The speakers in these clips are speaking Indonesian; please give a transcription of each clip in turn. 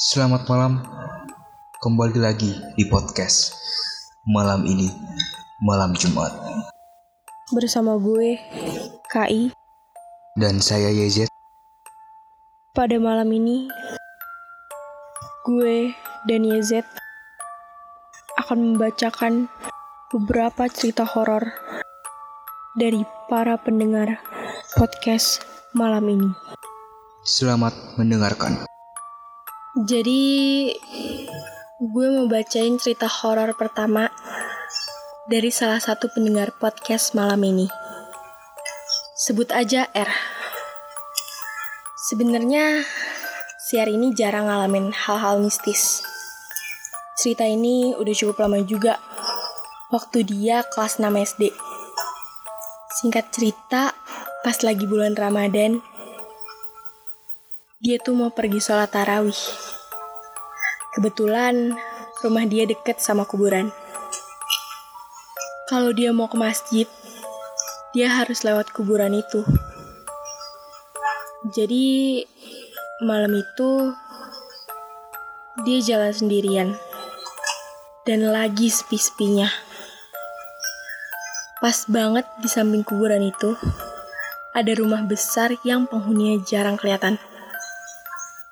Selamat malam, kembali lagi di podcast malam ini, malam Jumat. bersama gue, KI. Dan saya YZ, Pada malam ini, gue dan YZ akan membacakan beberapa cerita horor dari para pendengar podcast malam ini. selamat mendengarkan. Jadi, gue mau bacain cerita horor pertama dari salah satu pendengar podcast malam ini. Sebut aja R. Sebenarnya si R ini jarang ngalamin hal-hal mistis. Cerita ini udah cukup lama juga, waktu dia kelas 6 SD. Singkat cerita, pas lagi bulan Ramadan, dia tuh mau pergi sholat tarawih. Kebetulan rumah dia deket sama kuburan. Kalau dia mau ke masjid, dia harus lewat kuburan itu. Jadi malam itu dia jalan sendirian dan lagi sepi-sepinya. Pas banget di samping kuburan itu ada rumah besar yang penghuninya jarang kelihatan.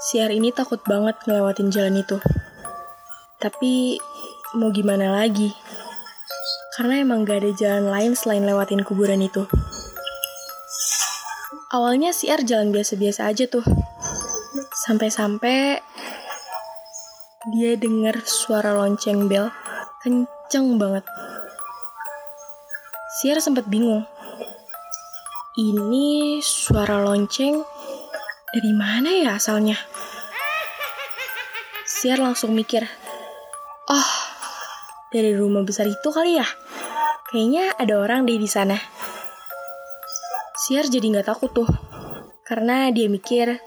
Siar ini takut banget ngelewatin jalan itu. Tapi mau gimana lagi? Karena emang gak ada jalan lain selain lewatin kuburan itu. Awalnya si R jalan biasa-biasa aja tuh. Sampai-sampai dia dengar suara lonceng bel kenceng banget. Si R sempat bingung. Ini suara lonceng dari mana ya asalnya? Siar langsung mikir, oh dari rumah besar itu kali ya? Kayaknya ada orang deh di sana. Siar jadi nggak takut tuh, karena dia mikir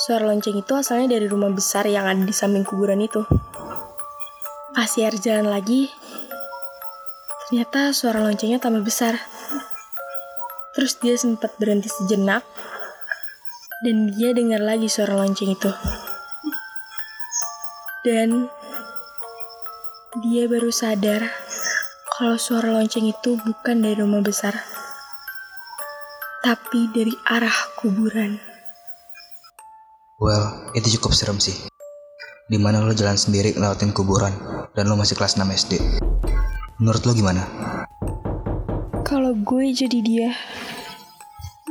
suara lonceng itu asalnya dari rumah besar yang ada di samping kuburan itu. Pas Siar jalan lagi, ternyata suara loncengnya tambah besar. Terus dia sempat berhenti sejenak, dan dia dengar lagi suara lonceng itu. Dan dia baru sadar kalau suara lonceng itu bukan dari rumah besar, tapi dari arah kuburan. Well, itu cukup serem sih. Di mana lo jalan sendiri ngelewatin kuburan dan lo masih kelas 6 SD. Menurut lo gimana? Kalau gue jadi dia,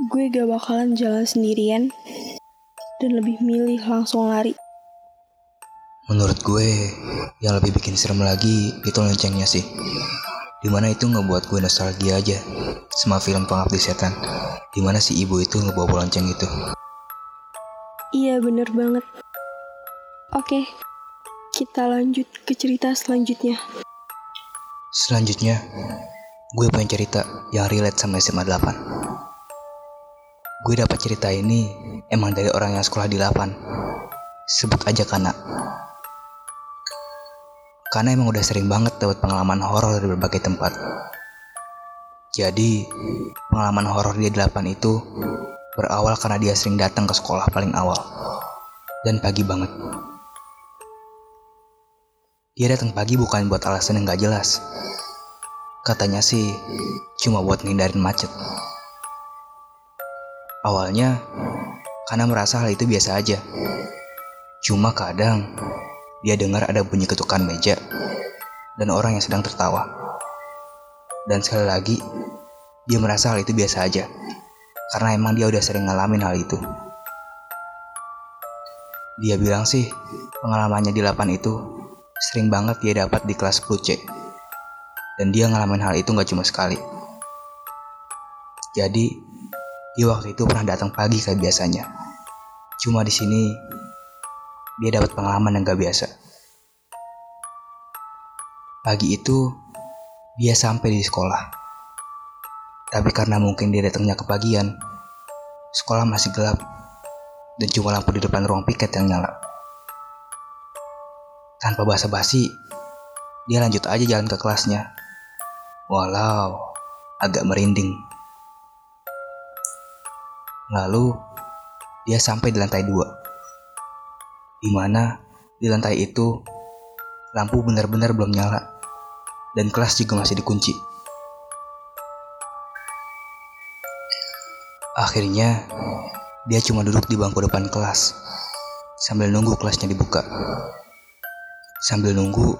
gue gak bakalan jalan sendirian dan lebih milih langsung lari. Menurut gue, yang lebih bikin serem lagi itu loncengnya sih. Di mana itu ngebuat gue nostalgia aja sama film pengabdi setan. Di mana si ibu itu ngebawa lonceng itu. Iya bener banget. Oke, kita lanjut ke cerita selanjutnya. Selanjutnya, gue pengen cerita yang relate sama SMA 8. Gue dapat cerita ini emang dari orang yang sekolah di 8. Sebut aja Kana. Karena emang udah sering banget dapat pengalaman horor dari berbagai tempat. Jadi, pengalaman horor dia di 8 itu berawal karena dia sering datang ke sekolah paling awal. Dan pagi banget. Dia datang pagi bukan buat alasan yang gak jelas. Katanya sih cuma buat ngindarin macet. Awalnya, karena merasa hal itu biasa aja. Cuma kadang dia dengar ada bunyi ketukan meja dan orang yang sedang tertawa. Dan sekali lagi, dia merasa hal itu biasa aja. Karena emang dia udah sering ngalamin hal itu. Dia bilang sih, pengalamannya di 8 itu sering banget dia dapat di kelas 10C. Dan dia ngalamin hal itu gak cuma sekali. Jadi, dia waktu itu pernah datang pagi kayak biasanya. Cuma di sini dia dapat pengalaman yang gak biasa. Pagi itu, dia sampai di sekolah. Tapi karena mungkin dia datangnya kepagian, sekolah masih gelap dan cuma lampu di depan ruang piket yang nyala. Tanpa basa-basi, dia lanjut aja jalan ke kelasnya. Walau agak merinding. Lalu, dia sampai di lantai dua. di mana Di lantai itu, lampu benar-benar belum nyala, dan kelas juga masih dikunci. Akhirnya, dia cuma duduk di bangku depan kelas, sambil nunggu kelasnya dibuka. Sambil nunggu,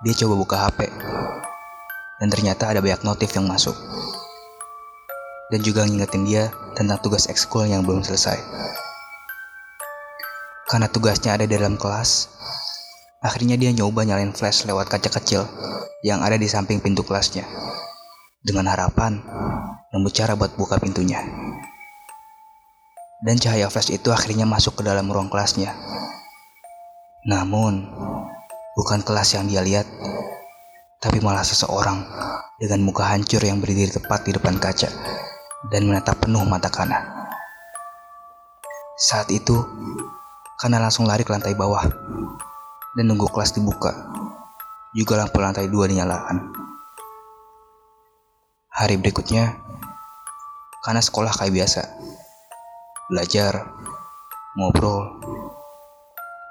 dia coba buka HP, dan ternyata ada banyak notif yang masuk. Dan juga ngingetin dia tentang tugas ekskul yang belum selesai. Karena tugasnya ada di dalam kelas, akhirnya dia nyoba nyalain flash lewat kaca kecil yang ada di samping pintu kelasnya. Dengan harapan nemu cara buat buka pintunya. Dan cahaya flash itu akhirnya masuk ke dalam ruang kelasnya. Namun, bukan kelas yang dia lihat, tapi malah seseorang dengan muka hancur yang berdiri tepat di depan kaca dan menatap penuh mata Kana. Saat itu, karena langsung lari ke lantai bawah dan nunggu kelas dibuka. Juga lampu lantai dua dinyalakan. Hari berikutnya, karena sekolah kayak biasa. Belajar, ngobrol,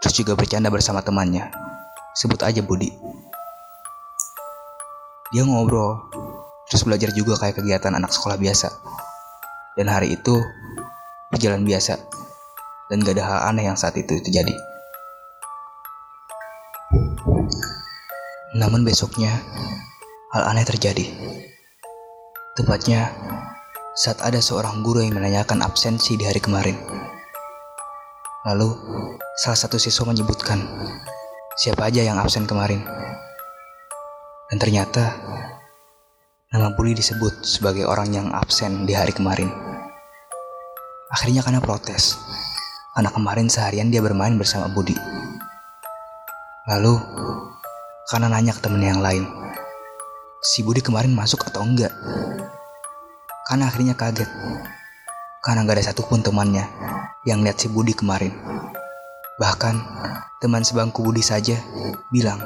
terus juga bercanda bersama temannya. Sebut aja Budi. Dia ngobrol, terus belajar juga kayak kegiatan anak sekolah biasa. Dan hari itu berjalan biasa dan gak ada hal aneh yang saat itu terjadi. Namun besoknya, hal aneh terjadi. Tepatnya, saat ada seorang guru yang menanyakan absensi di hari kemarin. Lalu, salah satu siswa menyebutkan siapa aja yang absen kemarin. Dan ternyata, nama Budi disebut sebagai orang yang absen di hari kemarin. Akhirnya karena protes, karena kemarin seharian dia bermain bersama Budi. Lalu, karena nanya ke temen yang lain, si Budi kemarin masuk atau enggak? Karena akhirnya kaget, karena gak ada satupun temannya yang lihat si Budi kemarin. Bahkan, teman sebangku Budi saja bilang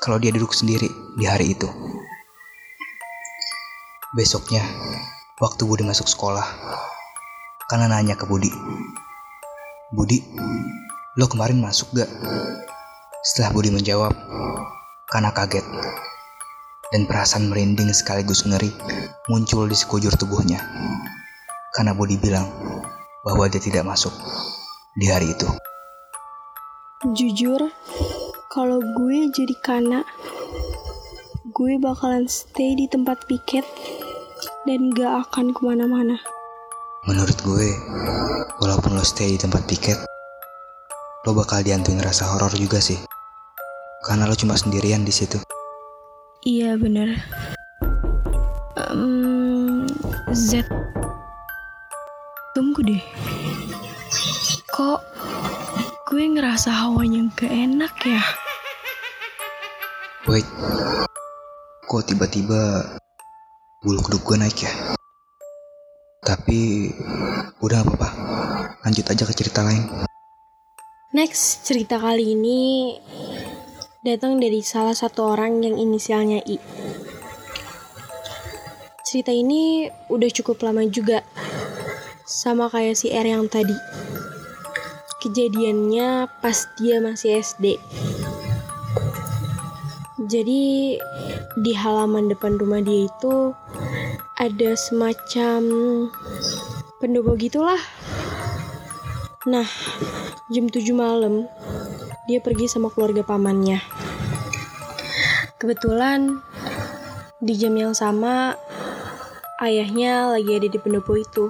kalau dia duduk sendiri di hari itu. Besoknya, waktu Budi masuk sekolah, karena nanya ke Budi, Budi, lo kemarin masuk gak? Setelah Budi menjawab, karena kaget. Dan perasaan merinding sekaligus ngeri muncul di sekujur tubuhnya. Karena Budi bilang bahwa dia tidak masuk di hari itu. Jujur, kalau gue jadi kana, gue bakalan stay di tempat piket dan gak akan ke mana-mana. Menurut gue, walaupun lo stay di tempat piket, lo bakal diantuin rasa horor juga sih. Karena lo cuma sendirian di situ. Iya bener. Um, Z. Tunggu deh. Kok gue ngerasa hawanya gak enak ya? Wait, kok tiba-tiba bulu kuduk gue naik ya? Tapi udah apa-apa, lanjut aja ke cerita lain. Next, cerita kali ini datang dari salah satu orang yang inisialnya I. Cerita ini udah cukup lama juga, sama kayak si R yang tadi. Kejadiannya pas dia masih SD. Jadi di halaman depan rumah dia itu ada semacam pendopo gitulah. Nah, jam 7 malam dia pergi sama keluarga pamannya. Kebetulan di jam yang sama ayahnya lagi ada di pendopo itu.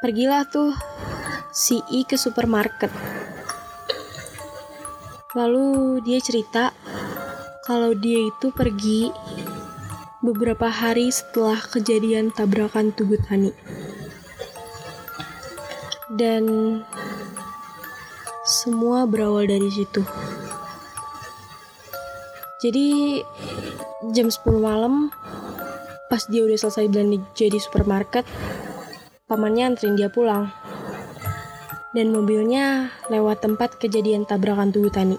Pergilah tuh si I ke supermarket. Lalu dia cerita kalau dia itu pergi beberapa hari setelah kejadian tabrakan Tugu Tani. Dan semua berawal dari situ. Jadi jam 10 malam pas dia udah selesai belanja di supermarket, pamannya anterin dia pulang. Dan mobilnya lewat tempat kejadian tabrakan Tugu Tani.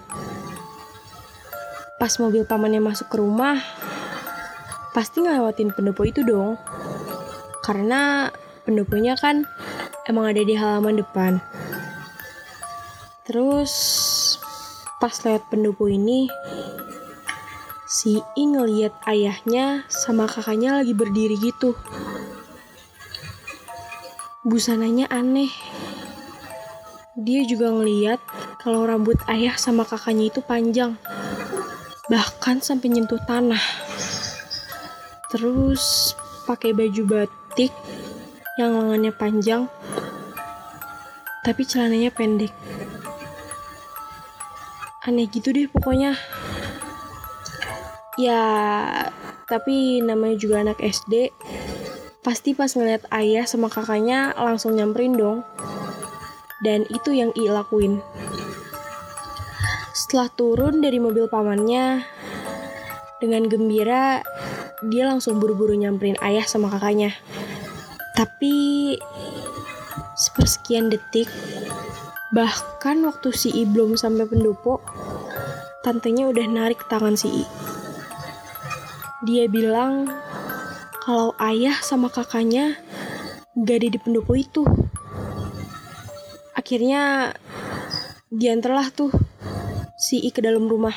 Pas mobil pamannya masuk ke rumah, pasti ngelewatin pendopo itu dong. Karena pendoponya kan emang ada di halaman depan. Terus pas lewat pendopo ini, si I ngeliat ayahnya sama kakaknya lagi berdiri gitu. Busananya aneh. Dia juga ngeliat kalau rambut ayah sama kakaknya itu panjang. Bahkan sampai nyentuh tanah. Terus pakai baju batik yang lengannya panjang, tapi celananya pendek. Aneh gitu deh pokoknya. Ya, tapi namanya juga anak SD. Pasti pas ngeliat ayah sama kakaknya langsung nyamperin dong. Dan itu yang I lakuin. Setelah turun dari mobil pamannya, dengan gembira dia langsung buru-buru nyamperin ayah sama kakaknya. Tapi sepersekian detik, bahkan waktu si I belum sampai pendopo, tantenya udah narik tangan si I. Dia bilang kalau ayah sama kakaknya gak ada di pendopo itu. Akhirnya diantarlah tuh si I ke dalam rumah.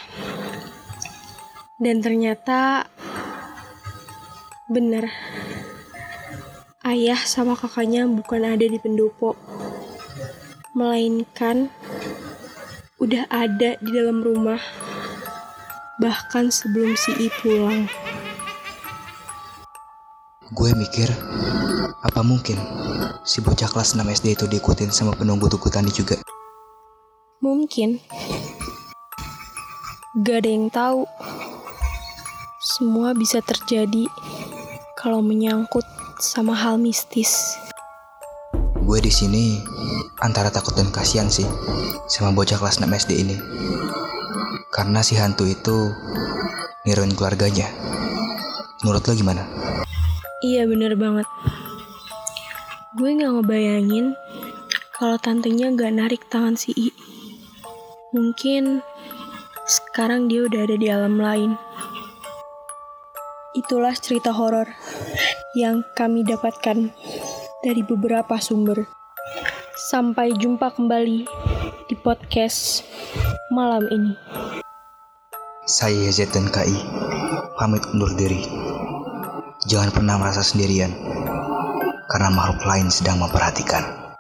Dan ternyata bener ayah sama kakaknya bukan ada di pendopo, melainkan udah ada di dalam rumah, bahkan sebelum si I pulang. Gue mikir, apa mungkin si bocah kelas 6 SD itu diikutin sama penunggu tuku tani juga? Mungkin. Gak ada yang tahu. Semua bisa terjadi kalau menyangkut sama hal mistis. Gue di sini antara takut dan kasihan sih sama bocah kelas 6 SD ini. Karena si hantu itu niruin keluarganya. Menurut lo gimana? Iya bener banget. Gue gak ngebayangin kalau tantenya gak narik tangan si I. Mungkin sekarang dia udah ada di alam lain. Itulah cerita horor yang kami dapatkan dari beberapa sumber. Sampai jumpa kembali di podcast malam ini. Saya ZNKI, pamit undur diri. Jangan pernah merasa sendirian, karena makhluk lain sedang memperhatikan.